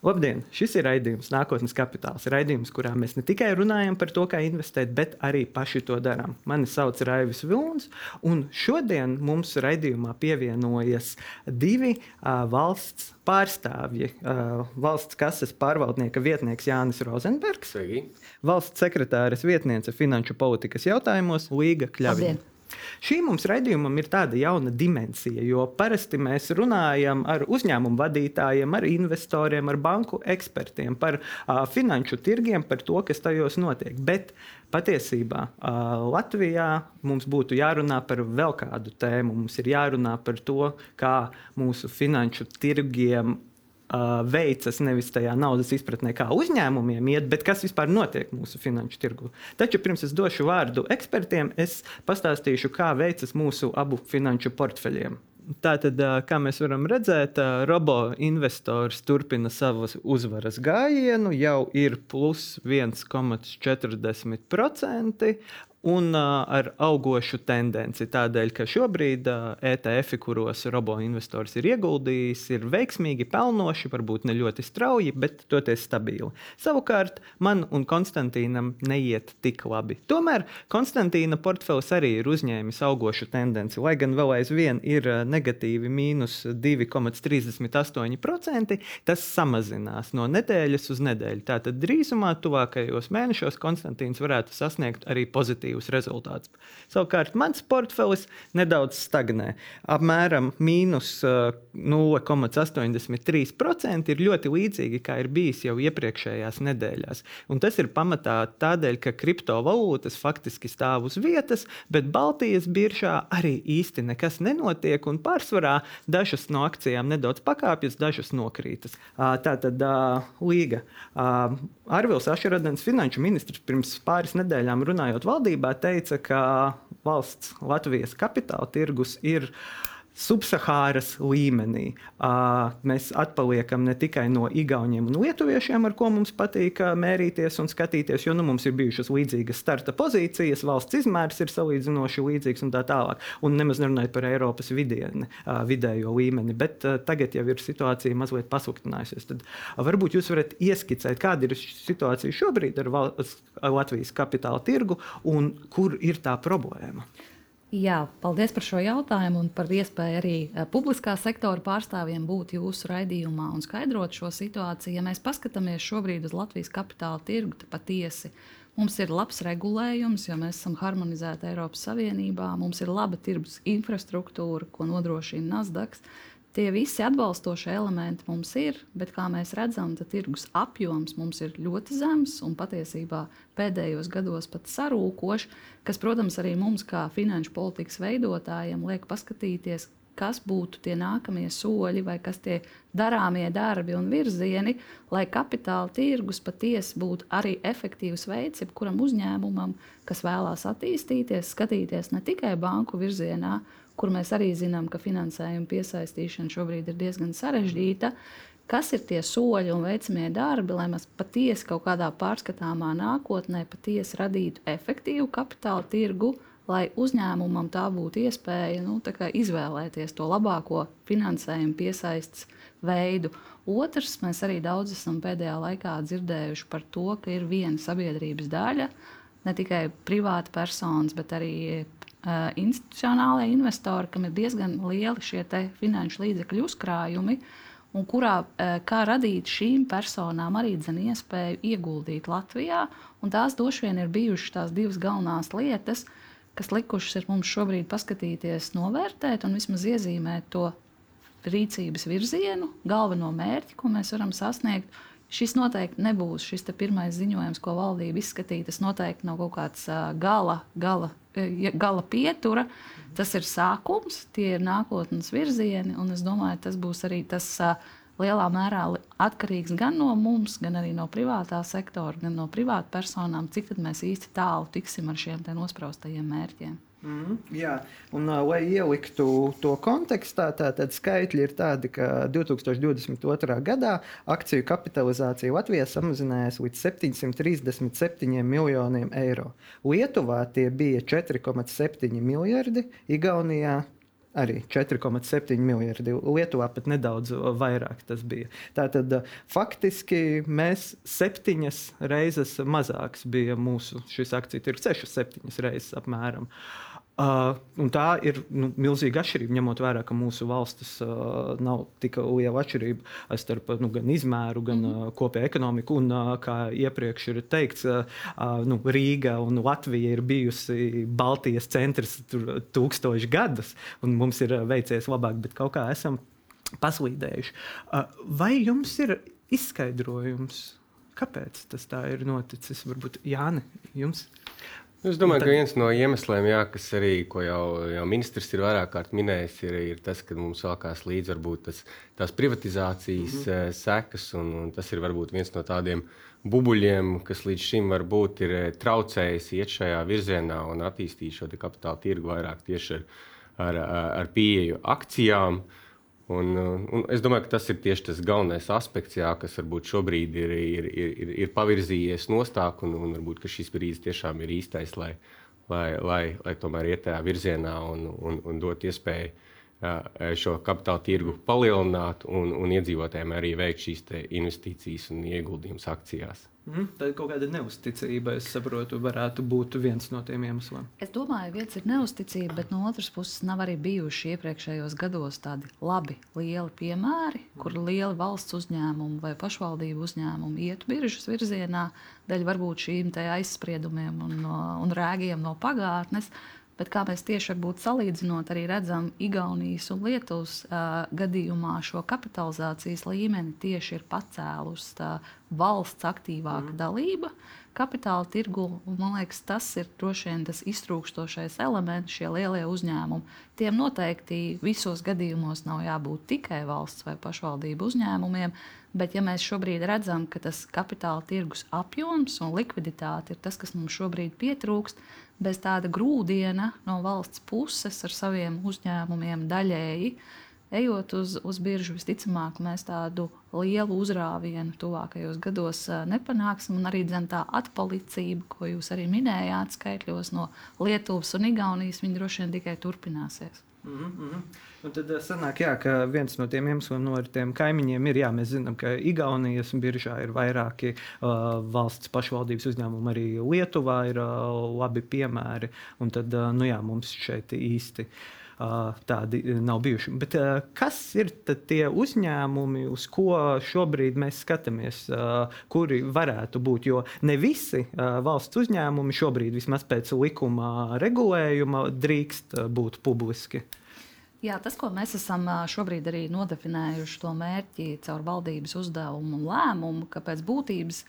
Labdien! Šis ir raidījums Nākotnes kapitāls. Raidījums, kurā mēs ne tikai runājam par to, kā investēt, bet arī paši to darām. Mani sauc Raivis Vilns, un šodien mums raidījumā pievienojas divi uh, valsts pārstāvji. Uh, valsts kases pārvaldnieka vietnieks Jānis Rozenbergs, Sveiki. valsts sekretāres vietniece finanšu politikas jautājumos Līga Kļavina. Labdien! Šī mums raidījumam ir tāda jauna dimensija, jo parasti mēs runājam ar uzņēmumu vadītājiem, ar investoriem, ar banku ekspertiem par uh, finanšu tirgiem, par to, kas tajos notiek. Bet patiesībā uh, Latvijā mums būtu jārunā par vēl kādu tēmu. Mums ir jārunā par to, kā mūsu finanšu tirgiem uh, veicas nevis tajā naudas izpratnē, kā uzņēmumiem iet, bet kas vispār notiek mūsu finanšu tirgu. Taču pirms es došu vārdu ekspertiem, es pastāstīšu, kā veicas mūsu abu finanšu portfeļiem. Tātad, kā mēs varam redzēt, robo investors turpina savu uzvaras gājienu, jau ir plus 1,40%. Un uh, ar augošu tendenci. Tādēļ, ka šobrīd uh, ETF, kuros robo investors ir ieguldījis, ir veiksmīgi, pelnoši, varbūt ne ļoti strauji, bet toties stabili. Savukārt man un Konstantīnam neiet tik labi. Tomēr Konstantīna portfels arī ir uzņēmis augošu tendenci, lai gan vēl aizvien ir negatīvi mīnus 2,38%. Tas samazinās no nedēļas uz nedēļu. Tātad drīzumā, tuvākajos mēnešos, Konstantīns varētu sasniegt arī pozitīvu pozitīvus rezultātus. Savukārt mans portfelis nedaudz stagnē. Apmēram mīnus 0,83% ir ļoti līdzīgi, kā ir bijis jau iepriekšējās nedēļās. Un tas ir pamatā tādēļ, ka kriptovalūtas faktiski stāv uz vietas, bet Baltijas biržā arī īsti nekas nenotiek. Un pārsvarā dažas no akcijām nedaudz pakāpjas, dažas nokrītas. Tā tad līga. Arvils Ašeradens, finanšu ministrs, pirms pāris nedēļām runājot valdībā, valdībā teica, ka valsts Latvijas kapitāla tirgus ir subsahāras līmenī. Mēs atpaliekam ne tikai no igauniem un lietuviešiem, ar ko mums patīk mērīties un skatīties, jo nu, mums ir bijušas līdzīgas starta pozīcijas, valsts izmērs ir salīdzinoši līdzīgs un tā tālāk. Un nemaz nerunājot par Eiropas vidieni, vidējo līmeni, bet tagad jau ir situācija mazliet pasliktinājusies. Tad varbūt jūs varat ieskicēt, kāda ir situācija šobrīd ar Latvijas kapitāla tirgu un kur ir tā problēma. Jā, paldies par šo jautājumu un par iespēju arī publiskā sektora pārstāvjiem būt jūsu raidījumā un skaidrot šo situāciju. Ja mēs paskatāmies šobrīd uz Latvijas kapitāla tirgu, tad patiesi mums ir labs regulējums, jo mēs esam harmonizēti Eiropas Savienībā, mums ir laba tirgus infrastruktūra, ko nodrošina Nasdaq. Tie visi atbalstošie elementi mums ir, bet kā mēs redzam, tirgus apjoms mums ir ļoti zems un patiesībā pēdējos gados pat sarūkošs, kas, protams, arī mums, kā finanšu politikas veidotājiem, liek paskatīties, kas būtu tie nākamie soļi vai kas tie darāmie darbi un virzieni, lai kapitāla tirgus patiesi būtu arī efektīvs veids jebkuram uzņēmumam, kas vēlās attīstīties, skatīties ne tikai banku virzienā, kur mēs arī zinām, ka finansējuma piesaistīšana šobrīd ir diezgan sarežģīta. Kas ir tie soļi un veicamie darbi, lai mēs patiesi kaut kādā pārskatāmā nākotnē patiesi radītu efektīvu kapitāla tirgu, lai uzņēmumam tā būtu iespēja nu, izvēlēties to labāko finansējumu piesaistes veidu. Otrs, mēs arī daudz esam pēdējā laikā dzirdējuši par to, ka ir viena sabiedrības daļa, ne tikai privāta personas, bet arī uh, institucionālajie investori, kam ir diezgan lieli šie finanšu līdzekļu uzkrājumi, un kurā uh, kā radīt šīm personām arī dzen iespēju ieguldīt Latvijā. Tās droši vien ir bijušas tās divas galvenās lietas, kas likušas ir mums šobrīd paskatīties, novērtēt un vismaz iezīmēt to rīcības virzienu, galveno mērķi, ko mēs varam sasniegt. Šis noteikti nebūs šis pirmais ziņojums, ko valdība izskatīja. Tas noteikti nav kaut kāds uh, gala, gala gala pietura. Tas ir sākums, tie ir nākotnes virzieni, un es domāju, tas būs arī tas lielā mērā atkarīgs gan no mums, gan arī no privātā sektora, gan no privātu personām, cik mēs īsti tālu tiksim ar šiem nospraustajiem mērķiem. Mm, jā, un, lai ieliktu to kontekstā, tad skaitļi ir tādi, ka 2022. gadā akciju kapitalizācija Latvijā samazinājās līdz 737 miljoniem eiro. Lietuvā tie bija 4,7 miljardi, Igaunijā arī 4,7 miljardi. Lietuvā pat nedaudz vairāk tas bija. Tātad faktiski mēs septiņas reizes mazāks bija mūsu šis akciju tirgus, sešas, septiņas reizes apmēram. Uh, Uh, tā ir nu, milzīga atšķirība, ņemot vērā, ka mūsu valstis uh, nav tik liela atšķirība starp nu, gan izmēru, gan uh, kopēju ekonomiku. Un, uh, kā iepriekš ir teikts, uh, nu, Rīga un Latvija ir bijusi Baltijas centrs tūkstoši gadus, un mums ir veicies labāk, bet kaut kā esam paslīdējuši. Uh, vai jums ir izskaidrojums, kāpēc tas tā ir noticis? Varbūt Jāni, jums? Es domāju, tad... ka viens no iemesliem, jā, kas arī jau, jau ministrs ir vairāk kārt minējis, ir, ir tas, ka mums sākās līdzi varbūt tas, tās privatizācijas mm -hmm. sekas, un, un tas ir varbūt viens no tādiem bubuļiem, kas līdz šim varbūt ir eh, traucējis iet šajā virzienā un attīstīt šo kapitāla tirgu vairāk tieši ar, ar, ar pieeju akcijām. Uh, Un, un es domāju, ka tas ir tieši tas galvenais aspekts, jā, kas varbūt šobrīd ir, ir, ir, ir pavirzījies nostāk, un, un varbūt šis brīdis tiešām ir īstais, lai, lai, lai, lai tomēr iet tajā virzienā un, un, un dot iespēju jā, šo kapitāla tirgu palielināt un, un iedzīvotājiem arī veikt šīs investīcijas un ieguldījumus akcijās. Mm, tad kaut kāda neusticība, es saprotu, varētu būt viens no tiem iemesliem. Es domāju, viens ir neusticība, bet no otras puses nav arī bijuši iepriekšējos gados tādi labi, lieli piemēri, kur lieli valsts uzņēmumi vai pašvaldību uzņēmumi iet biržas virzienā, dēļ varbūt šīm aizspriedumiem un, un rēgiem no pagātnes. Bet kā mēs tieši varbūt salīdzinot, arī redzam, Igaunijas un Lietuvas uh, gadījumā šo kapitalizācijas līmeni tieši ir pacēlusi tā valsts aktīvāka mm. dalība kapitāla tirgu. Man liekas, tas ir droši vien tas iztrūkstošais elements, šie lielie uzņēmumi. Tiem noteikti visos gadījumos nav jābūt tikai valsts vai pašvaldību uzņēmumiem. Bet, ja mēs šobrīd redzam, ka tas kapitāla tirgus apjoms un likviditāte ir tas, kas mums šobrīd pietrūkst, bez tāda grūdiena no valsts puses ar saviem uzņēmumiem daļēji. Ejot uz, uz biržu, visticamāk, mēs tādu lielu uzrāvienu tuvākajos gados nepanāksim. Un arī tā atpalicība, ko jūs arī minējāt, skaitļos no Lietuvas un Igaunijas, viņi droši vien tikai turpināsies. Mm -hmm. Un tad eh, sanāk, jā, ka viens no tiem iemesliem no tiem kaimiņiem ir, jā, mēs zinām, ka Igaunijas biržā ir vairāki uh, valsts pašvaldības uzņēmumi, arī Lietuvā ir uh, labi piemēri. Un tad, uh, nu jā, mums šeit īsti. Tādi nav bijuši. Bet, kas ir tie uzņēmumi, uz ko šobrīd mēs skatāmies, kuri varētu būt? Jo ne visi valsts uzņēmumi šobrīd, vismaz pēc likuma regulējuma, drīkst būt publiski. Jā, tas, ko mēs esam šobrīd arī nodefinējuši, to mērķi caur valdības uzdevumu un lēmumu, ka pēc būtības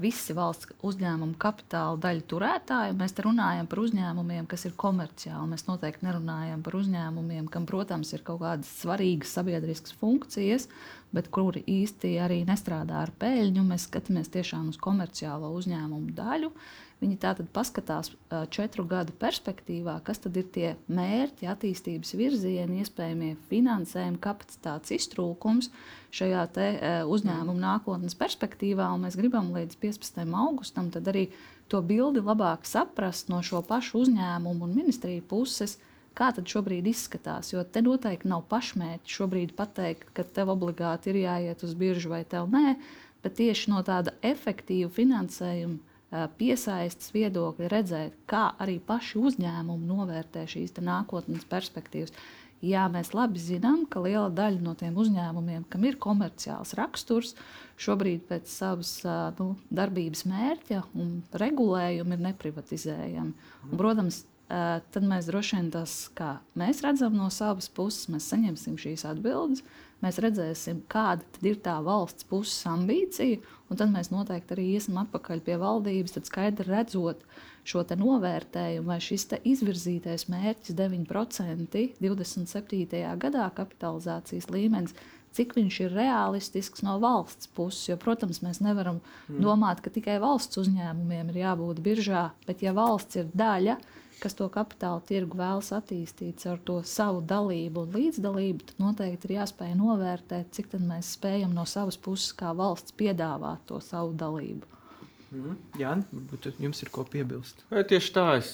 visi valsts uzņēmumu kapitāla daļu turētāji, mēs te runājam par uzņēmumiem, kas ir komerciāli. Mēs noteikti nerunājam par uzņēmumiem, kam, protams, ir kaut kādas svarīgas sabiedriskas funkcijas, bet kuri īsti arī nestrādā ar peļņu. Mēs skatāmies tiešām uz komerciālo uzņēmumu daļu. Viņi tātad paskatās četru gadu perspektīvā, kas tad ir tie mērķi, attīstības virzieni, iespējamie finansējuma kapacitātes iztrūkums šajā te, uzņēmuma nākotnes perspektīvā. Mēs gribam līdz 15. augustam arī to bildi labāk saprast no šo pašu uzņēmumu un ministriju puses kā tad šobrīd izskatās. Jo te noteikti nav pašmērķi šobrīd pateikt, ka tev obligāti ir jāiet uz biržu vai tev nē, bet tieši no tāda efektīva finansējuma piesaistas viedokļi, redzēt, kā arī paši uzņēmumi novērtē šīs nākotnes perspektīvas. Jā, mēs labi zinām, ka liela daļa no tiem uzņēmumiem, kam ir komerciāls raksturs, šobrīd pēc savas nu, darbības mērķa un regulējuma ir neprivatizējami. Un, protams, tad mēs droši vien tas, kā mēs redzam no savas puses, mēs saņemsim šīs atbildes mēs redzēsim, kāda ir tā valsts puses ambīcija, un tad mēs noteikti arī iesim atpakaļ pie valdības, tad skaidri redzot šo novērtējumu, vai šis izvirzītais mērķis 9% 27. gadā kapitalizācijas līmenis. Cik viņš ir realistisks no valsts puses. Jo, protams, mēs nevaram mm. domāt, ka tikai valsts uzņēmumiem ir jābūt biržā, bet ja valsts ir daļa no kas to kapitāla tirgu vēlas attīstīt ar to savu dalību un līdzdalību, tad noteikti ir jāspēj novērtēt, cik mēs spējam no savas puses, kā valsts, piedāvāt to savu dalību. Mm. Jā, varbūt jums ir ko piebilst. Jā, tieši tā, es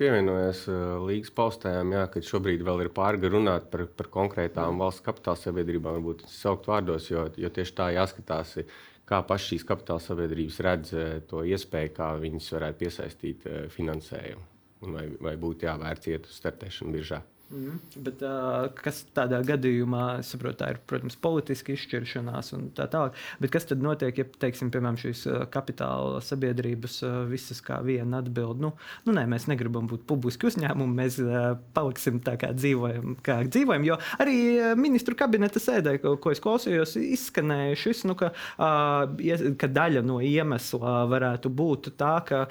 pievienojos līgas paustējām, jā, ka šobrīd vēl ir pāri runāt par, par konkrētām valsts kapitāla sabiedrībām, varbūt saukt vārdos, jo, jo tieši tā jāskatās, kā pašas šīs kapitāla sabiedrības redz to iespēju, kā viņas varētu piesaistīt finansējumu vai, vai būtu jāvērts iet uz startēšanu biržā. Mm. Bet, uh, kas tādā gadījumā, saprotu, tā ir, protams, politiska izšķiršanās un tā tālāk. Bet kas tad notiek, ja, teiksim, piemēram, šīs kapitāla sabiedrības uh, visas kā viena atbild, nu, nu nē, mēs negribam būt publiski uzņēmumi, mēs uh, paliksim tā kā dzīvojam, kā dzīvojam. Jo arī ministru kabineta sēdē, ko, ko es klausījos, izskanēja šis, nu, ka, ka daļa no iemesla varētu būt tā, ka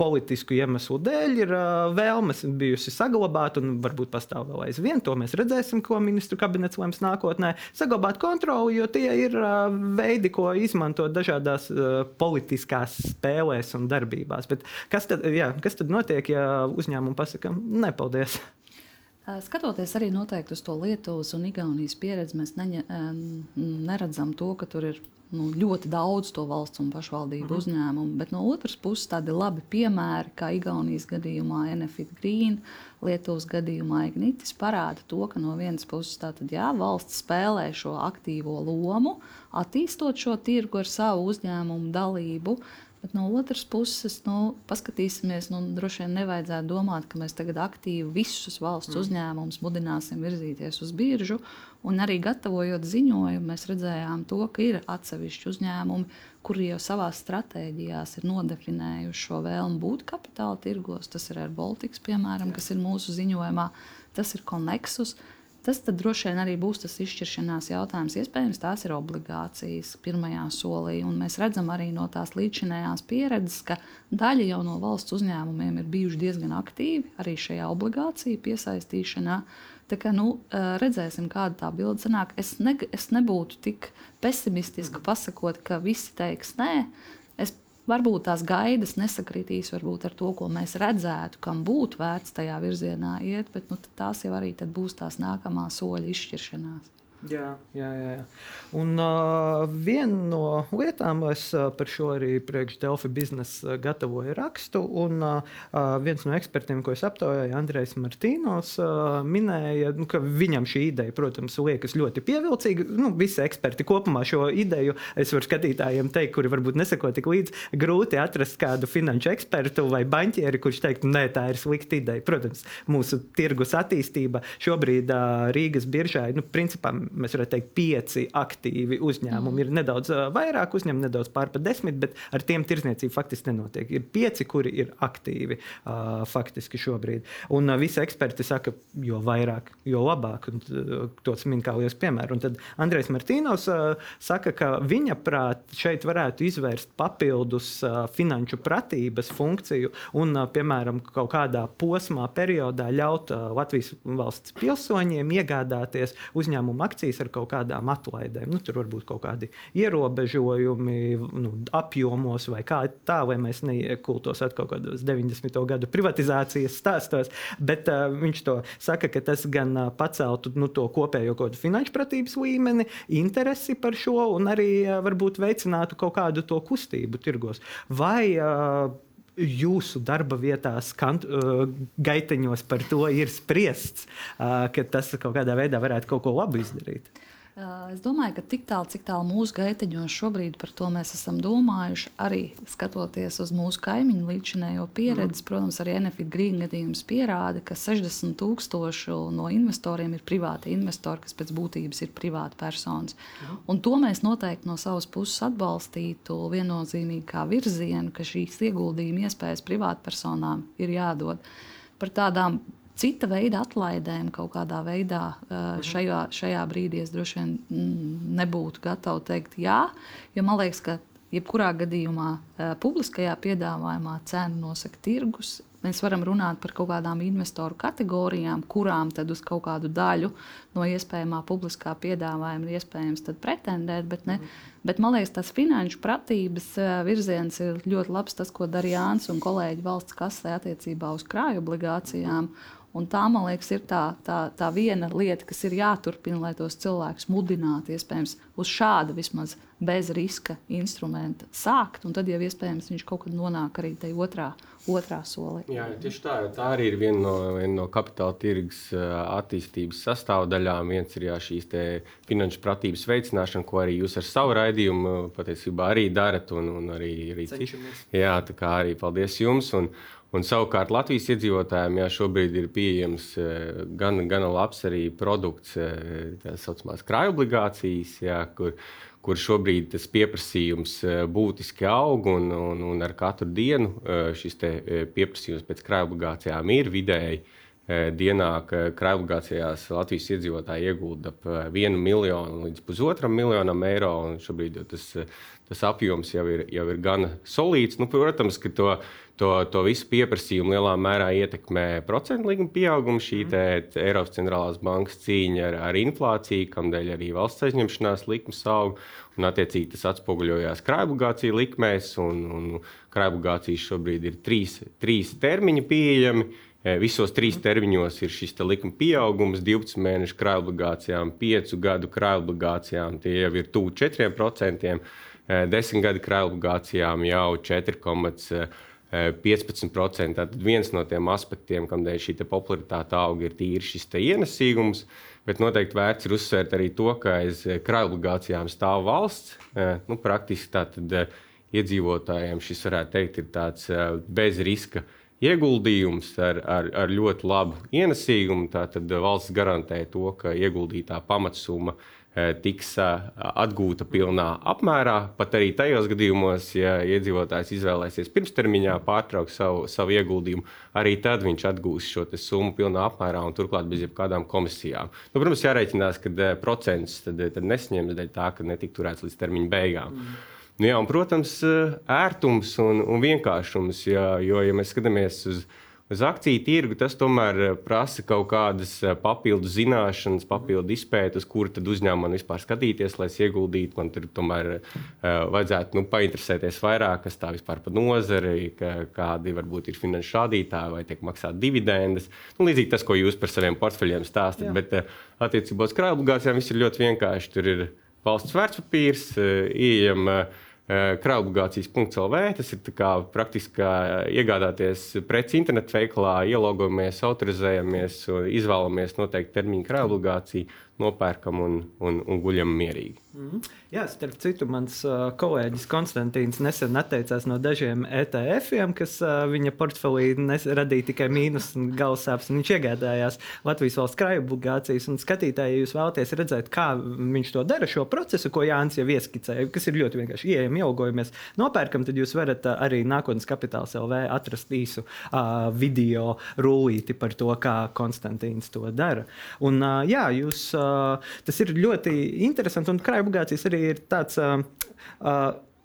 politisku iemeslu dēļ ir vēlmes bijusi saglabāt un varbūt pastāv vēl aizvien. To mēs redzēsim, ko ministru kabinets lems nākotnē. Saglabāt kontroli, jo tie ir uh, veidi, ko izmantot dažādās uh, politiskās spēlēs un darbībās. Bet kas tad, jā, kas tad notiek, ja uzņēmumi pasakā, nepaldies? Skatoties arī noteikti uz to Lietuvas un Igaunijas pieredzi, mēs neņa, neredzam to, ka tur ir nu, ļoti daudz to valsts un pašvaldību -hmm. uzņēmumu, bet no otras puses tādi labi piemēri, kā Igaunijas gadījumā Enefit Green, Lietuvas gadījumā Ignitis, parāda to, ka no vienas puses tātad, jā, valsts spēlē šo aktīvo lomu, attīstot šo tirgu ar savu uzņēmumu dalību, Bet no otras puses, nu, paskatīsimies, nu, droši vien nevajadzētu domāt, ka mēs tagad aktīvi visus valsts mm. uzņēmumus mudināsim virzīties uz biržu. Un arī gatavojot ziņojumu, mēs redzējām, to, ka ir atsevišķi uzņēmumi, kuri jau savā stratēģijās ir nodefinējuši šo vēlmu būt kapitāla tirgos. Tas ir Baltics, piemēram, kas ir mūsu ziņojumā, tas ir Connexus. Tas droši vien arī būs tas izšķiršanās jautājums. Iespējams, tās ir obligācijas pirmajā solī. Un mēs redzam arī no tās līdzinējās pieredzes, ka daļa jau no valsts uzņēmumiem ir bijuši diezgan aktīvi arī šajā obligāciju piesaistīšanā. Tā kā nu, redzēsim, kāda tā bilde sanāk. Es, ne, es nebūtu tik pesimistiski pasakot, ka visi teiks nē. Es Varbūt tās gaidas nesakritīs varbūt ar to, ko mēs redzētu, kam būtu vērts tajā virzienā iet, bet nu, tās jau arī būs tās nākamā soļa izšķiršanās. Jā, jā, jā. Un uh, viena no lietām, es uh, par šo arī priekš Delfi biznesa gatavoju rakstu, un uh, viens no ekspertiem, ko es aptaujāju, Andrejs Martīnos, uh, minēja, nu, ka viņam šī ideja, protams, liekas ļoti pievilcīga. Nu, visi eksperti kopumā šo ideju, es varu skatītājiem teikt, kuri varbūt neseko tik līdzi, grūti atrast kādu finanšu ekspertu vai banķieri, kurš teiktu, nē, tā ir slikta ideja. Protams, mūsu tirgus attīstība šobrīd uh, Rīgas biržā, nu, principā mēs varētu teikt, pieci aktīvi uzņēmumi. Mm. Ir nedaudz vairāk uzņēmumu, nedaudz pār par desmit, bet ar tiem tirzniecība faktiski nenotiek. Ir pieci, kuri ir aktīvi faktiski šobrīd. Un visi eksperti saka, jo vairāk, jo labāk. Tos min kā liels piemērs. Un tad Andrejs Martīnovs uh, saka, ka viņa prāt šeit varētu izvērst papildus finanšu pratības funkciju un, piemēram, kaut kādā posmā, periodā ļaut Latvijas valsts pilsoņiem iegādāties uzņēmumu akciju akcijas ar kaut kādām atlaidēm. Nu, tur var būt kaut kādi ierobežojumi nu, apjomos vai kā tā, lai mēs neiekultos kaut kādos 90. gadu privatizācijas stāstos. Bet uh, viņš to saka, ka tas gan uh, paceltu nu, to kopējo kaut kādu finanšu pratības līmeni, interesi par šo un arī uh, varbūt veicinātu kaut kādu to kustību tirgos. Vai uh, jūsu darba vietās, kant, uh, gaiteņos par to ir spriests, uh, ka tas kaut kādā veidā varētu kaut ko labu izdarīt? Es domāju, ka tik tālu, cik tālu mūsu gaiteņos šobrīd par to mēs esam domājuši, arī skatoties uz mūsu kaimiņu līdzinējo pieredzi, mm. protams, arī Enefit Green gadījums pierāda, ka 60 tūkstoši no investoriem ir privāti investori, kas pēc būtības ir privāti personas. Mm. Un to mēs noteikti no savas puses atbalstītu viennozīmīgi kā virzienu, ka šīs ieguldījuma iespējas privātpersonām ir jādod. Par tādām cita veida atlaidēm kaut kādā veidā mhm. šajā, šajā brīdī es droši vien mm, nebūtu gatava teikt jā, jo man liekas, ka jebkurā gadījumā publiskajā piedāvājumā cenu nosaka tirgus. Mēs varam runāt par kaut kādām investoru kategorijām, kurām tad uz kaut kādu daļu no iespējamā publiskā piedāvājuma ir iespējams pretendēt. Bet, ne, bet man liekas, tas finanšu pratības virziens ir ļoti labs. Tas, ko darīja Jānis un kolēģi valsts kasē attiecībā uz krāju obligācijām Un tā, man liekas, ir tā, tā, tā viena lieta, kas ir jāturpina, lai tos cilvēkus mudinātu iespējams uz šāda vismaz bez riska instrumenta sākt. Un tad jau iespējams viņš kaut kad nonāk arī tajā otrā, otrā solī. Jā, tieši tā, tā arī ir viena no, viena no kapitāla tirgus attīstības sastāvdaļām. Viens ir jā, šīs finanšu pratības veicināšana, ko arī jūs ar savu raidījumu patiesībā arī darat. Un, un arī, arī jā, tā kā arī paldies jums. Un, Un savukārt Latvijas iedzīvotājiem jā, šobrīd ir pieejams eh, gan, gan labs arī produkts, eh, tā saucamās krājuma obligācijas, jā, kur, kur šobrīd tas pieprasījums eh, būtiski aug, un, un, un ar katru dienu šis pieprasījums pēc krājuma obligācijām ir vidēji. Dienā krājobligācijās Latvijas iedzīvotāji iegulda ap 1 miljonu līdz pusotram miljonam eiro. Šobrīd tas, tas apjoms jau ir, jau ir gana solīts. Nu, protams, ka to to, to visu pieprasījumu lielā mērā ietekmē procentu likuma pieaugums, šī mm. Eiropas centrālās bankas cīņa ar, ar inflāciju, kamdēļ arī valsts aizņemšanās likmes aug. Un, attiecīgi, tas atspoguļojās krājobligāciju likmēs, un, un krājobligācijas šobrīd ir trīs, trīs termiņi pieejami. E, visos trīs termiņos ir šis likuma pieaugums, 12 mēnešu krājobligācijām, 5 gadu krājobligācijām, tie jau ir tuvu 4%, 10 gadu krājobligācijām jau 4,5%. 15%. Tad viens no tiem aspektiem, kādēļ šī popularitāte aug, ir tīri šis ienesīgums. Bet noteikti vērts ir uzsvērt arī to, ka aiz krājobligācijām stāv valsts. Nu, praktiski tātad iedzīvotājiem šis varētu teikt ir tāds bez riska ieguldījums ar, ar, ar ļoti labu ienesīgumu. Tātad valsts garantē to, ka ieguldītā pamatsumma Eh, tiks eh, atgūta pilnā apmērā. Pat arī tajos gadījumos, ja iedzīvotājs izvēlēsies pirmstermiņā pārtraukt savu, savu ieguldījumu, arī tad viņš atgūs šo summu pilnā apmērā un turklāt bez jebkādām komisijām. Nu, protams, jārēķinās, ka eh, procents tad, tad nesņems dēļ tā, ka netika turēts līdz termiņa beigām. Mm. Nu, jā, un, protams, ērtums un, un vienkāršums, jā, jo, ja mēs skatāmies uz viņu, Uz akciju tirgu tas tomēr eh, prasa kaut kādas eh, papildu zināšanas, papildu izpēti, uz kuru tad uzņēmumam vispār skatīties, lai es ieguldītu. Man tur tomēr uh, vajadzētu nu, painteresēties vairāk, kas tā vispār par nozari, ka, kādi varbūt ir finanšu rādītāji, vai tiek maksāt dividendes. Nu, līdzīgi tas, ko jūs par saviem portfeļiem stāstat. Jā. Bet uh, attiecībā uz krājuma obligācijām viss ir ļoti vienkārši. Tur ir valsts vērtspapīrs, uh, ieejama. Uh, Eh, Kraubligācijas.CLV. Tas ir praktiski iegādāties preci internetu veikalā, ielogojamies, autorizējamies, izvēlamies noteikti termiņu kraubligāciju, nopērkam un, un, un guļam mierīgi. Mm. Jā, starp citu, mans uh, kolēģis Konstantīns nesen atteicās no dažiem ETF-iem, kas uh, viņa portfelī radīja tikai mīnus un galvasāpes. Viņš iegādājās Latvijas valsts krājuma obligācijas. Skatītāji, ja jūs vēlaties redzēt, kā viņš to dara, šo procesu, ko Jānis jau ieskicēja, kas ir ļoti vienkārši ieejami, ielgojamies, nopērkam, tad jūs varat uh, arī nākotnes kapitāls LV atrast īsu uh, video rullīti par to, kā Konstantīns to dara. Un, uh, jā, jūs, uh, tas ir ļoti interesanti un krājuma obligācijas arī ir tāds.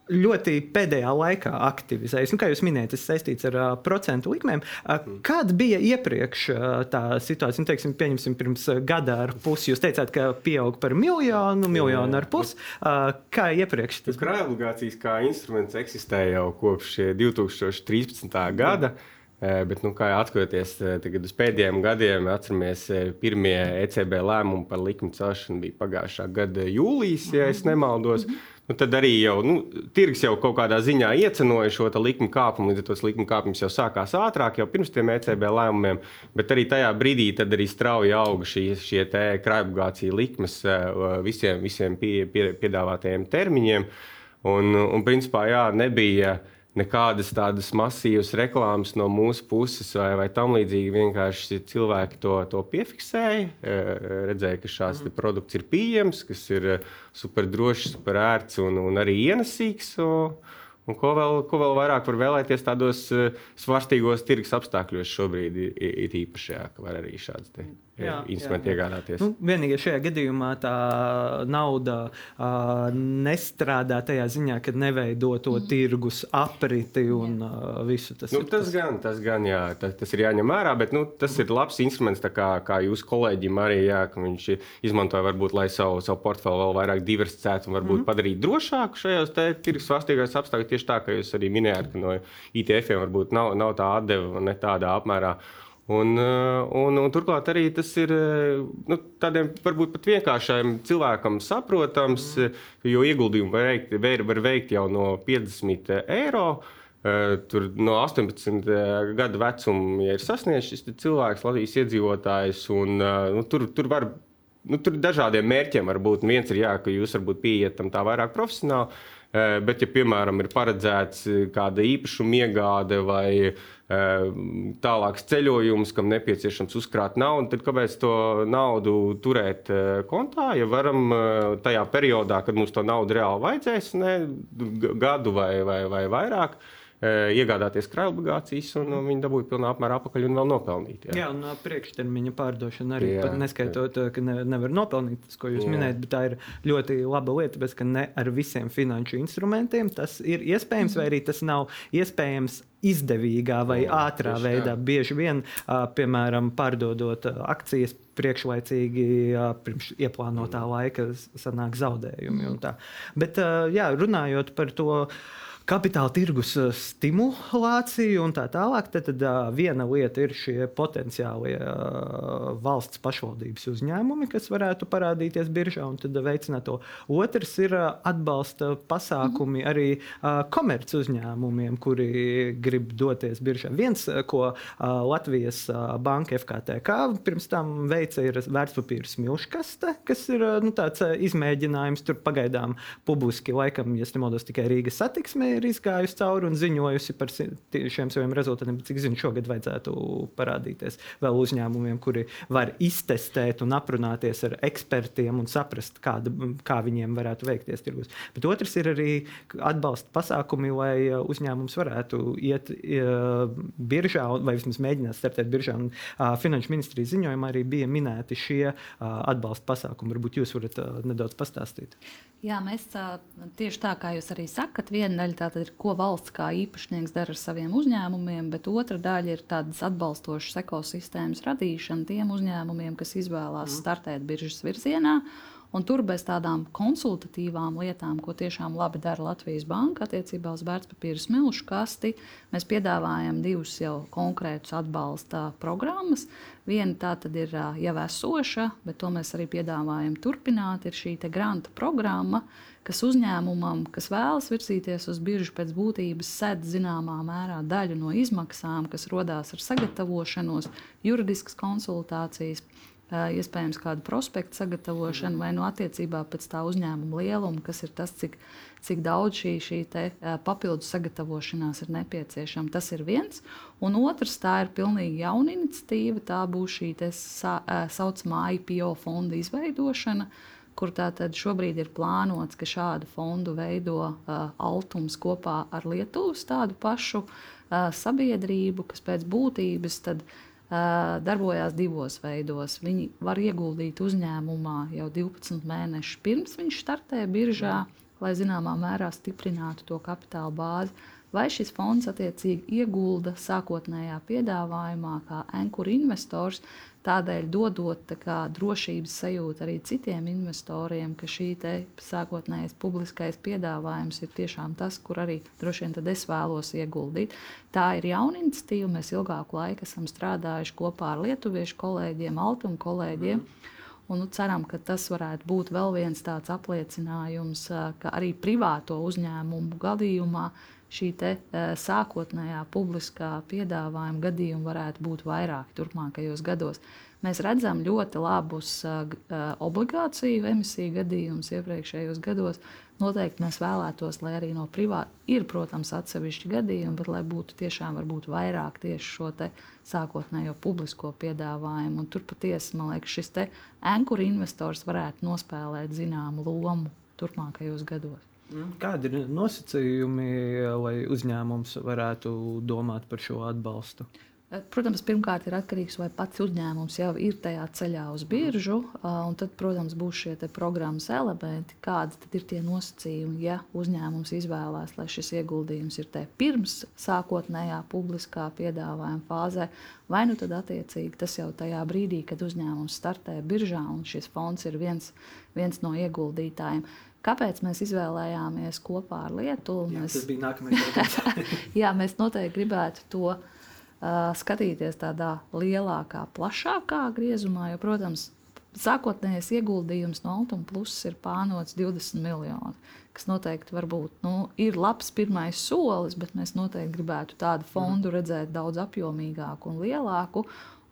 Ļoti pēdējā laikā aktivizējas. Nu, kā jūs minējāt, tas saistīts ar uh, procentu likmēm. Uh, kāda bija iepriekš uh, tā situācija? Nu, teiksim, pieņemsim, pirms gada ar pusi. Jūs teicāt, ka pieaug par miljonu, miljonu ar pusi. Uh, kā iepriekš? Tas krājuma obligācijas kā instruments eksistē jau kopš 2013. gada. Jā. Bet, nu, kā atskatoties uz pēdējiem gadiem, atceramies, pirmie ECB lēmumi par likuma celšanu bija pagājušā gada jūlijas, ja nemaldos. Mm -hmm. Nu, tad arī jau nu, tirgus jau kaut kādā ziņā iecenoja šo likuma kāpumu, līdz ar to likuma kāpums jau sākās ātrāk, jau pirms tiem ECB lēmumiem. Bet arī tajā brīdī arī strauji auga šī, šie krājobligācija likmes visiem, visiem pie, pie, piedāvātajiem termiņiem. Un, un principā jā, nebija nekādas tādas masīvas reklāmas no mūsu puses vai, vai tam līdzīgi. Vienkārši cilvēki to, to piefiksēja, e, redzēja, ka šāds mm. produkts ir pieejams, kas ir e, super drošs, super ērts un, un arī ienesīgs. Un, Un ko vēl, ko vēl vairāk var vēlēties tādos uh, svarstīgos tirgus apstākļos šobrīd, ir īpaši, jā, ka var arī šāds te, jā, instrumenti jā. iegādāties. Nu, vienīgi šajā gadījumā tā nauda uh, nestrādā tajā ziņā, ka neveido to mm. tirgus apriti un uh, visu tas. Nu, tas, tas gan, tas gan, jā, tas, tas ir jāņem vērā, bet nu, tas ir labs instruments, kā, kā jūsu kolēģim arī, jā, ka viņš izmantoja varbūt, lai savu, savu portfeli vēl vairāk diversificētu un varbūt mm. padarītu drošāku šajos tirgus svārstīgos apstākļos tieši tā, kā jūs arī minējāt, ka no ITF-iem varbūt nav, nav tā atdeve ne tādā apmērā. Un, un, un turklāt arī tas ir nu, tādiem varbūt pat vienkāršiem cilvēkam saprotams, mm. jo ieguldījumu var veikt, var veikt jau no 50 eiro. Tur no 18 gadu vecuma ja ir sasniegts šis cilvēks, Latvijas iedzīvotājs. Un, nu, tur, tur var nu, tur dažādiem mērķiem var būt. Viens ir, jā, ka jūs varbūt pieiet tam tā vairāk profesionāli, eh, bet, ja, piemēram, ir paredzēts eh, kāda īpašuma iegāde vai eh, tālāks ceļojums, kam nepieciešams uzkrāt naudu, tad kāpēc to naudu turēt kontā, ja varam tajā periodā, kad mums to naudu reāli vajadzēs, ne, gadu vai, vai, vai vairāk, iegādāties krājobligācijas, un viņi dabūja pilnā apmērā atpakaļ un vēl nopelnīt. Jā, jā un priekštermiņa pārdošana arī jā, neskaitot, jā. ka ne, nevar nopelnīt tas, ko jūs jā. minējat, bet tā ir ļoti laba lieta, ka ne ar visiem finanšu instrumentiem tas ir iespējams, vai arī tas nav iespējams izdevīgā vai jā, ātrā veidā. Jā. Bieži vien, piemēram, pārdodot akcijas priekšlaicīgi, pirms ieplānotā laika, sanāk zaudējumi. Bet, jā, runājot par to kapitāla tirgus eh, stimulāciju un tā tālāk, tad, tad uh, viena lieta ir šie potenciālie uh, valsts pašvaldības uzņēmumi, kas varētu parādīties biržā un tad veicināt to. Otrs ir atbalsta pasākumi arī uh, komerc uzņēmumiem, kuri grib doties biržā. Viens, ko Latvijas banka FKTK pirms tam veica, ir vērtspapīra smilškaste, kas ir nu, tāds izmēģinājums. Tur pagaidām publiski, laikam, ja nemaldos, tikai Rīgas satiksmē ir izgājusi cauri un ziņojusi par šiem saviem rezultātiem. Cik zinu, šogad vajadzētu parādīties vēl uzņēmumiem, kuri var iztestēt un aprunāties ar ekspertiem un saprast, kāda, kā viņiem varētu veikties tirgus. Bet otrs ir arī atbalsta pasākumi, lai uh, uzņēmums varētu iet uh, biržā vai vismaz mēģināt startēt biržā. Un, uh, Finanšu ministrijas ziņojumā arī bija minēti šie atbalsta pasākumi. Varbūt jūs varat nedaudz pastāstīt. Jā, mēs tieši tā kā jūs arī sakat, viena daļa tātad ir, ko valsts kā īpašnieks dara ar saviem uzņēmumiem, bet otra daļa ir tādas atbalstošas ekosistēmas radīšana tiem uzņēmumiem, kas izvēlās mm. startēt biržas virzienā. Un tur bez tādām konsultatīvām lietām, ko tiešām labi dara Latvijas Banka attiecībā uz vērtspapīra smilšu kasti, mēs piedāvājam divus jau konkrētus atbalsta programmas. Viena tā tad ir jau esoša, bet to mēs arī piedāvājam turpināt. Ir šī granta programma, kas uzņēmumam, kas vēlas virzīties uz biržu pēc būtības, sedz zināmā mērā daļu no izmaksām, kas radās ar sagatavošanos, juridiskas konsultācijas iespējams kādu prospektu sagatavošanu, vai no attiecībā pēc tā uzņēmuma lieluma, kas ir tas, cik, cik daudz šī, šī te, papildus sagatavošanās ir nepieciešama. Tas ir viens. Un otrs, tā ir pilnīgi jauna iniciatīva. Tā būs šī tā saucamā IPO fonda izveidošana. Kur tātad šobrīd ir plānots, ka šādu fondu veido uh, Altums kopā ar Lietuvas tādu pašu uh, sabiedrību, kas pēc būtības tad, uh, darbojās divos veidos. Viņi var ieguldīt uzņēmumā jau 12 mēnešus pirms viņš startē biržā, lai zināmā mērā stiprinātu to kapitāla bāzi. Vai šis fonds attiecīgi iegulda sākotnējā piedāvājumā, kā ankura investors, Tādēļ dodot kā, drošības sajūtu arī citiem investoriem, ka šī sākotnējais publiskais piedāvājums ir tiešām tas, kur arī droši vien es vēlos ieguldīt. Tā ir jauna iniciatīva. Mēs ilgāku laiku esam strādājuši kopā ar lietuviešu kolēģiem, altumu kolēģiem. Mm. Un, nu, ceram, ka tas varētu būt vēl viens tāds apliecinājums, ka arī privāto uzņēmumu gadījumā šī te, uh, sākotnējā publiskā piedāvājuma gadījuma varētu būt vairāk turpmākajos gados. Mēs redzam ļoti labus uh, obligāciju emisiju gadījumus iepriekšējos gados. Noteikti mēs vēlētos, lai arī no privāta ir, protams, atsevišķi gadījumi, bet lai būtu tiešām vairāk tieši šo sākotnējo publisko piedāvājumu. Un tur patiesi, man liekas, šis ankura investors varētu nospēlēt zināmu lomu turpmākajos gados. Mm. Kādi ir nosacījumi, lai uzņēmums varētu domāt par šo atbalstu? Eh, protams, pirmkārt ir atkarīgs vai pats uzņēmums jau ir tajā ceļā uz biržu. Un tad, protams, būs šie programmas elementi, kādi ir tie nosacījumi, ja uzņēmums izvēlās, lai šis ieguldījums ir te pirms sākotnējā publiskā piedāvājuma fāzē, vai nu tad attiecīgi tas jau tajā brīdī, kad uzņēmums startē biržā un šis fonds ir viens, viens no ieguldītājiem. Kāpēc mēs izvēlējāmies kopā ar Lietuvu? Jā, mēs... Tas bija nākamais jautājums. Jā, mēs noteikti gribētu to skatīties tādā lielākā, plašākā griezumā, jo, protams, sākotnējais ieguldījums no Altuma pluses ir pānots 20 miljoni, kas noteikti varbūt, nu, ir labs pirmais solis, bet mēs noteikti gribētu tādu fondu redzēt daudz apjomīgāku un lielāku.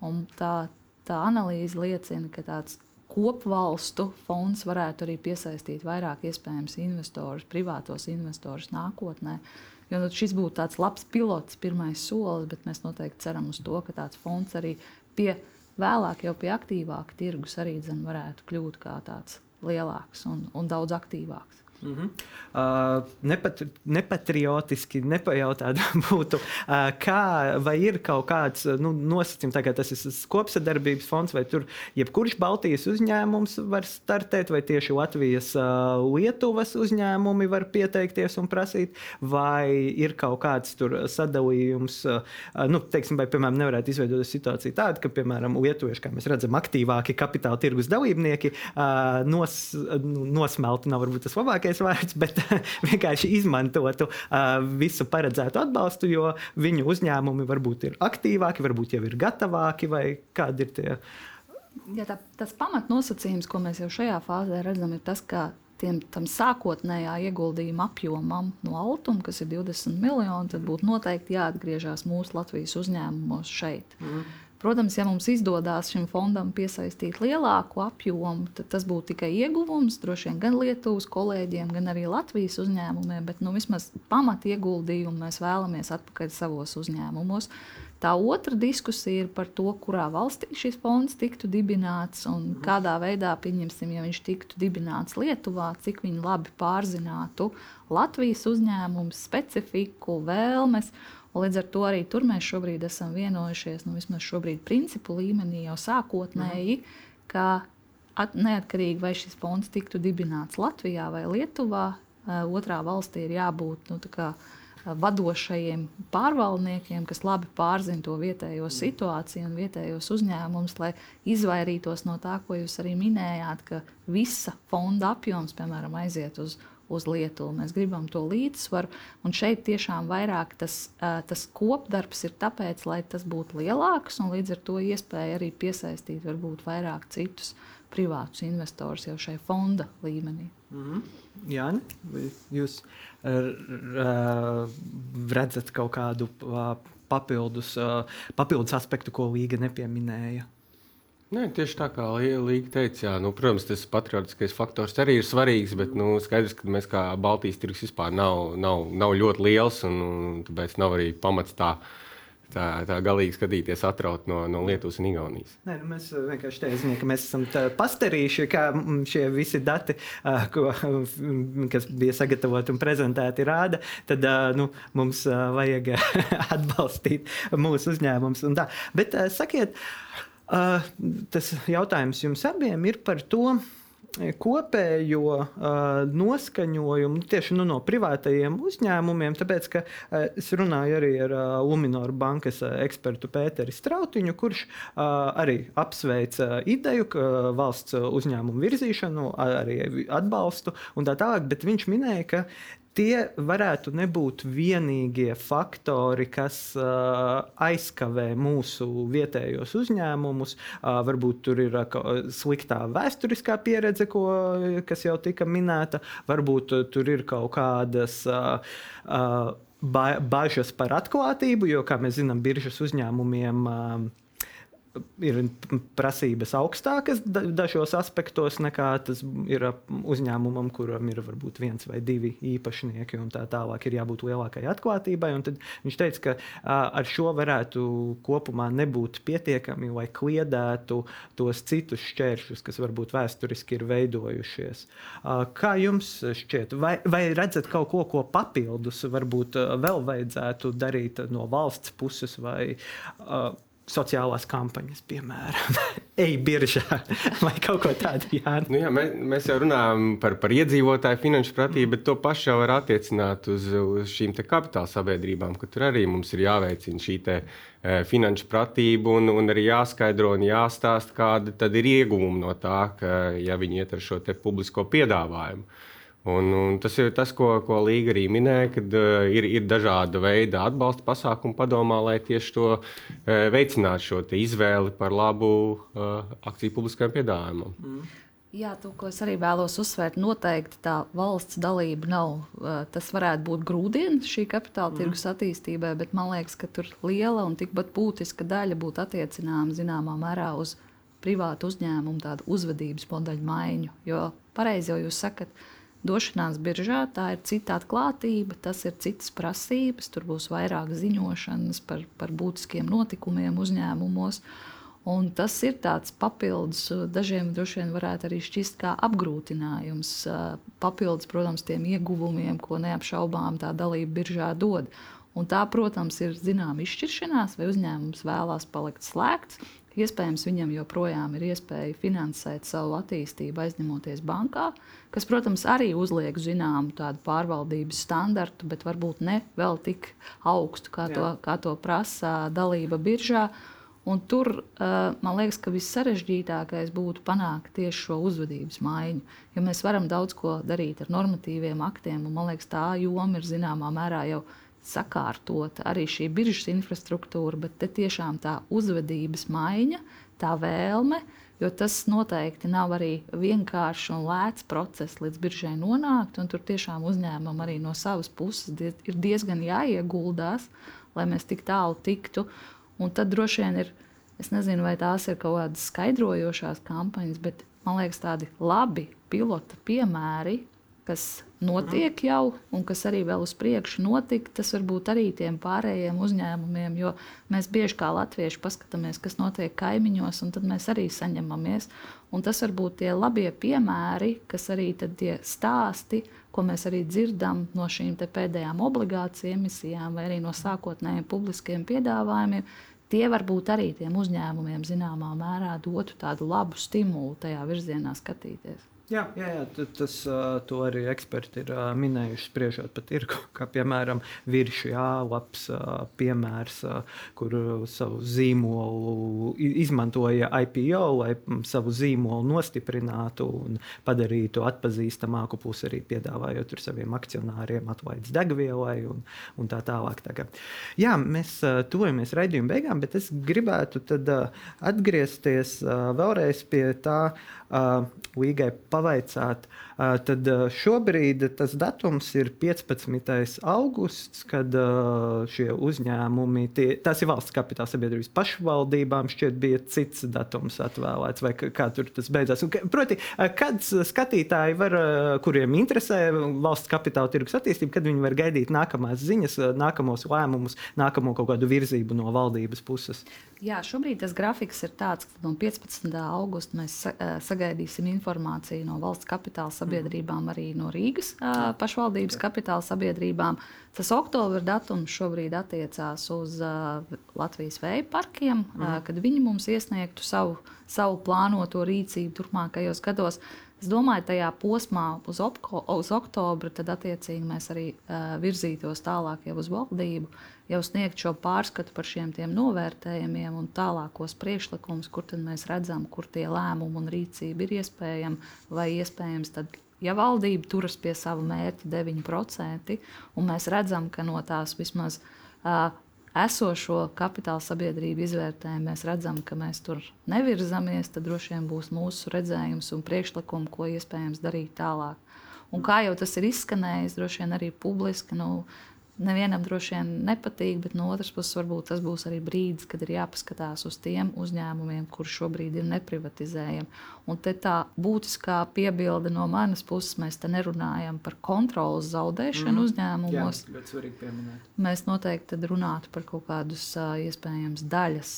Un tā, tā analīze liecina, ka tāds kopvalstu fonds varētu arī piesaistīt vairāk iespējams investorus, privātos investorus nākotnē. Jo nu, šis būtu tāds labs pilots, pirmais solis, bet mēs noteikti ceram uz to, ka tāds fonds arī pie vēlāk, jau pie aktīvāka tirgus, arī dzen, varētu kļūt kā tāds lielāks un, un daudz aktīvāks. Mm -hmm. uh, nepat, nepatriotiski nepajautāt, būtu, uh, kā, vai ir kaut kāds nu, nosacījums, kā tas ir kopsadarbības fonds, vai tur jebkurš Baltijas uzņēmums var startēt, vai tieši Latvijas, uh, Lietuvas uzņēmumi var pieteikties un prasīt, vai ir kaut kāds sadalījums, uh, nu, teiksim, vai, piemēram, nevarētu izveidot situāciju tādu, ka, piemēram, lietuvieši, kā mēs redzam, aktīvāki kapitāla tirgus dalībnieki uh, nos, nosmelti, nav varbūt tas labākais labākais vārds, bet vienkārši izmantotu visu paredzētu atbalstu, jo viņu uzņēmumi varbūt ir aktīvāki, varbūt jau ir gatavāki vai kādi ir tie. Ja tā, tas pamatnosacījums, ko mēs jau šajā fāzē redzam, ir tas, ka tiem, tam sākotnējā ieguldījuma apjomam no Altuma, kas ir 20 miljoni, tad būtu noteikti jāatgriežas mūsu Latvijas uzņēmumos šeit. Mm. Protams, ja mums izdodas šim fondam piesaistīt lielāku apjomu, tad tas būtu tikai ieguvums droši vien gan Lietuvas kolēģiem, gan arī Latvijas uzņēmumiem, bet nu, vismaz pamat ieguldījumu mēs vēlamies atpakaļ savos uzņēmumos. Tā otra diskusija ir par to, kurā valstī šis fonds tiktu dibināts un kādā veidā, pieņemsim, ja viņš tiktu dibināts Lietuvā, cik viņi labi pārzinātu Latvijas uzņēmumu specifiku, vēlmes. Līdz ar to arī tur mēs šobrīd esam vienojušies, nu, vismaz šobrīd principu līmenī jau sākotnēji, mm. ka at, neatkarīgi vai šis fonds tiktu dibināts Latvijā vai Lietuvā, otrā valstī ir jābūt nu, kā, vadošajiem pārvaldniekiem, kas labi pārzina to vietējo situāciju un vietējos uzņēmumus, lai izvairītos no tā, ko jūs arī minējāt, ka visa fonda apjoms, piemēram, aiziet uz uz Lietuvu. Mēs gribam to līdzsvaru, un šeit tiešām vairāk tas, tas kopdarbs ir tāpēc, lai tas būtu lielāks, un līdz ar to iespēja arī piesaistīt varbūt vairāk citus privātus investorus jau šai fonda līmenī. Mm -hmm. Jā, jūs redzat kaut kādu papildus, papildus aspektu, ko Līga nepieminēja? Nē, tieši tā kā Līga teica, jā, nu, protams, tas patriotiskais faktors arī ir svarīgs, bet nu, skaidrs, ka mēs kā Baltijas tirgus vispār nav, nav, nav ļoti liels, un, un tāpēc nav arī pamats tā. Tā, tā galīgi skatīties, atraut no, no Lietuvas un Igaunijas. Nē, nu mēs vienkārši teicām, ka mēs esam pastarījuši, kā šie visi dati, ko, kas bija sagatavoti un prezentēti, rāda. Tad nu, mums vajag atbalstīt mūsu uzņēmumus. Bet sakiet, Uh, tas jautājums jums abiem ir par to, kopējo uh, noskaņojumu tieši nu, no privātajiem uzņēmumiem, tāpēc ka uh, es runāju arī ar uh, Luminoru bankas uh, ekspertu Pēteri Strautiņu, kurš uh, arī apsveica ideju, ka valsts uzņēmumu virzīšanu, arī atbalstu un tā tālāk, bet viņš minēja, ka tie varētu nebūt vienīgie faktori, kas uh, aizkavē mūsu vietējos uzņēmumus. Uh, varbūt tur ir uh, sliktā vēsturiskā pieredze, ko, kas jau tika minēta, varbūt tur ir kaut kādas. Ba bažas par atklātību, jo, kā mēs zinām, biržas uzņēmumiem uh, ir prasības augstākas dažos aspektos nekā tas ir uzņēmumam, kuram ir varbūt viens vai divi īpašnieki, un tā tālāk ir jābūt lielākai atklātībai. Viņš teica, ka ar šo varētu kopumā nebūt pietiekami, lai kliedētu tos citus šķēršļus, kas varbūt vēsturiski ir veidojušies. Kā jums šķiet, vai, vai redzat kaut ko, ko papildus varbūt vēl vajadzētu darīt no valsts puses vai uh, sociālās kampaņas, piemēram, e-biržā vai kaut ko tādu. Jā. Nu jā, mēs, mēs jau runājam par, par iedzīvotāju finanšu pratību, bet to pašu jau var attiecināt uz, uz šīm kapitāla sabiedrībām, ka tur arī mums ir jāveicina šī te, e, finanšu pratība un, un arī jāskaidro un jāstāsta, kāda ir ieguvuma no tā, ka ja viņi iet ar šo publisko piedāvājumu. Un, un tas ir tas, ko, ko Līga arī minēja, kad uh, ir, ir dažāda veida atbalsta pasākumu padomā, lai tieši to uh, veicinātu šo izvēli par labu uh, akciju publiskajam piedāvājumam. Mm. Jā, to, ko es arī vēlos uzsvērt, noteikti tā valsts dalība nav. Tas varētu būt grūdienis šī kapitāla mm. tirgus attīstībai, bet man liekas, ka tur liela un tikpat būtiska daļa būtu attiecināma zināmā mērā uz privātu uzņēmumu tādu uzvedības modeļu maiņu. Jo pareizi jau jūs sakat, došanās biržā tā ir cita atklātība, tas ir citas prasības, tur būs vairāk ziņošanas par, par būtiskiem notikumiem uzņēmumos. Un tas ir tāds papildus, dažiem droši vien varētu arī šķist kā apgrūtinājums, papildus, protams, tiem ieguvumiem, ko neapšaubām tā dalība biržā dod. Un tā, protams, ir zināma izšķiršanās, vai uzņēmums vēlās palikt slēgts. Iespējams, viņam joprojām ir iespēja finansēt savu attīstību, aizņemoties bankā, kas, protams, arī uzliek zināmu tādu pārvaldības standartu, bet varbūt ne vēl tik augstu, kā, Jā. to, kā to prasa dalība biržā. Un tur man liekas, ka vissarežģītākais būtu panākt tieši šo uzvedības maiņu. Jo mēs varam daudz ko darīt ar normatīviem aktiem, un man liekas, tā joma ir zināmā mērā jau sakārtota. Arī šī biržas infrastruktūra, bet tiešām tā uzvedības maiņa, tā vēlme. Jo tas noteikti nav arī vienkāršs un lēts process, līdz biržai nonākt. Tur tiešām uzņēmumam arī no savas puses diez, ir diezgan jāieguldās, lai mēs tik tālu tiktu. Un tad droši vien ir, es nezinu, vai tās ir kaut kādas skaidrojošās kampaņas, bet man liekas, tādi labi pilota piemēri, kas notiek jau un kas arī vēl uz priekšu notika, tas varbūt arī tiem pārējiem uzņēmumiem, jo mēs bieži kā latvieši paskatāmies, kas notiek kaimiņos, un tad mēs arī saņemamies. Un tas varbūt tie labie piemēri, kas arī tie stāsti, ko mēs arī dzirdam no šīm pēdējām obligāciju emisijām vai arī no sākotnējiem publiskiem piedāvājumiem, tie varbūt arī tiem uzņēmumiem zināmā mērā dotu tādu labu stimulu tajā virzienā skatīties. Jā, jā, jā tas to arī eksperti ir minējuši, spriežot par tirgu. Kā piemēram, virsmas jā, labs piemērs, kur savu zīmolu izmantoja IPO, lai savu zīmolu nostiprinātu un padarītu atpazīstamāku, plus arī piedāvājot saviem akcionāriem atlaides degvielai un, un tā tālāk. Tagad. Jā, mēs tuvojamies raidījuma beigām, bet es gribētu atgriezties vēlreiz pie tā Līgai pavaicāt, tad šobrīd tas datums ir 15. augusts, kad šie uzņēmumi, tie, tas ir valsts kapitāla sabiedrības pašvaldībām, šķiet, bija cits datums atvēlēts, vai kā tur tas beidzās. Un, proti, kad skatītāji, var, kuriem interesē valsts kapitāla tirgus attīstība, kad viņi var gaidīt nākamās ziņas, nākamos lēmumus, nākamo kaut kādu virzību no valdības puses? Jā, šobrīd tas grafiks ir tāds, ka no 15. augusta mēs sagaidīsim informāciju no valsts kapitāla sabiedrībām, arī no Rīgas pašvaldības kapitāla sabiedrībām. Tas oktobra datums šobrīd attiecās uz Latvijas vēja parkiem, mm. kad viņi mums iesniegtu savu, savu plānoto rīcību turpmākajos gados. Es domāju, tajā posmā uz, opko, uz oktobra tad attiecīgi mēs arī uh, virzītos tālāk jau uz valdību, jau sniegt šo pārskatu par šiem novērtējumiem un tālākos priekšlikumus, kur mēs redzam, kur tie lēmumi un rīcība ir iespējama vai iespējams. Tad, ja valdība turas pie sava mērķa 9%, un mēs redzam, ka no tās vismaz uh, esošo kapitāla sabiedrību izvērtējumu, mēs redzam, ka mēs tur nevirzamies, tad droši vien būs mūsu redzējums un priekšlikumi, ko iespējams darīt tālāk. Un kā jau tas ir izskanējis, droši vien arī publiski, nu, nevienam droši vien nepatīk, bet no otras puses, varbūt tas būs arī brīdis, kad ir jāpaskatās uz tiem uzņēmumiem, kurš šobrīd ir neprivatizējami. Un te tā būtiskā piebilde no manas puses, mēs te nerunājam par kontrolas zaudēšanu mm. uzņēmumos. Jā, bet svarīgi pieminēt. Mēs noteikti runātu par kaut kādus iespējams daļas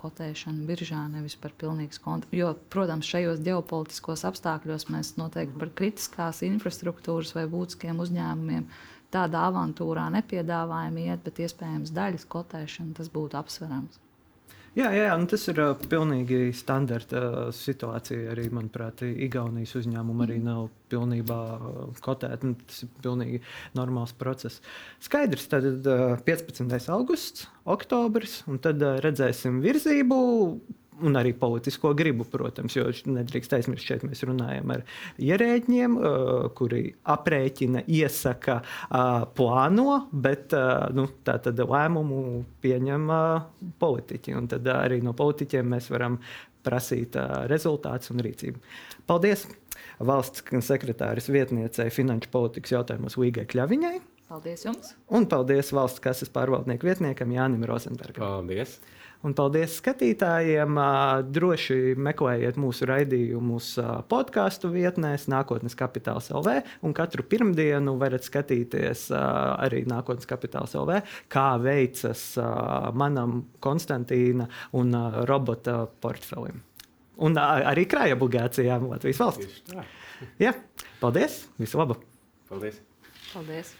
kotēšanu biržā, nevis par pilnīgas kontrolas. Jo, protams, šajos ģeopolitiskos apstākļos mēs noteikti par kritiskās infrastruktūras vai būtiskiem uzņēmumiem tādā avantūrā nepiedāvājam iet, bet iespējams daļas kotēšana tas būtu apsverams. Jā, jā, jā tas ir uh, pilnīgi standarta uh, situācija. Arī, manuprāt, Igaunijas uzņēmumi arī nav pilnībā uh, kotēti. Nu, tas ir pilnīgi normāls process. Skaidrs, tad uh, 15. augusts, oktobris, un tad uh, redzēsim virzību un arī politisko gribu, protams, jo nedrīkst aizmirst, šeit mēs runājam ar ierēģiem, kuri aprēķina, iesaka, plāno, bet nu, tā tad lēmumu pieņem politiķi. Un tad arī no politiķiem mēs varam prasīt rezultātus un rīcību. Paldies! Valsts sekretāris vietniecei finanšu politikas jautājumos Līgai Kļaviņai. Paldies jums! Un paldies valsts kases pārvaldnieku vietniekam Jānim Rozenbergam. Paldies! Un paldies skatītājiem. Droši meklējiet mūsu raidījumus podkāstu vietnēs, Nākotnes kapitāls LV. Un katru pirmdienu varat skatīties arī Nākotnes kapitāls LV, kā veicas manam Konstantīna un robota portfelim. Un arī krāja obligācijām Latvijas valsts. Jā, paldies! Visu labu! Paldies! paldies.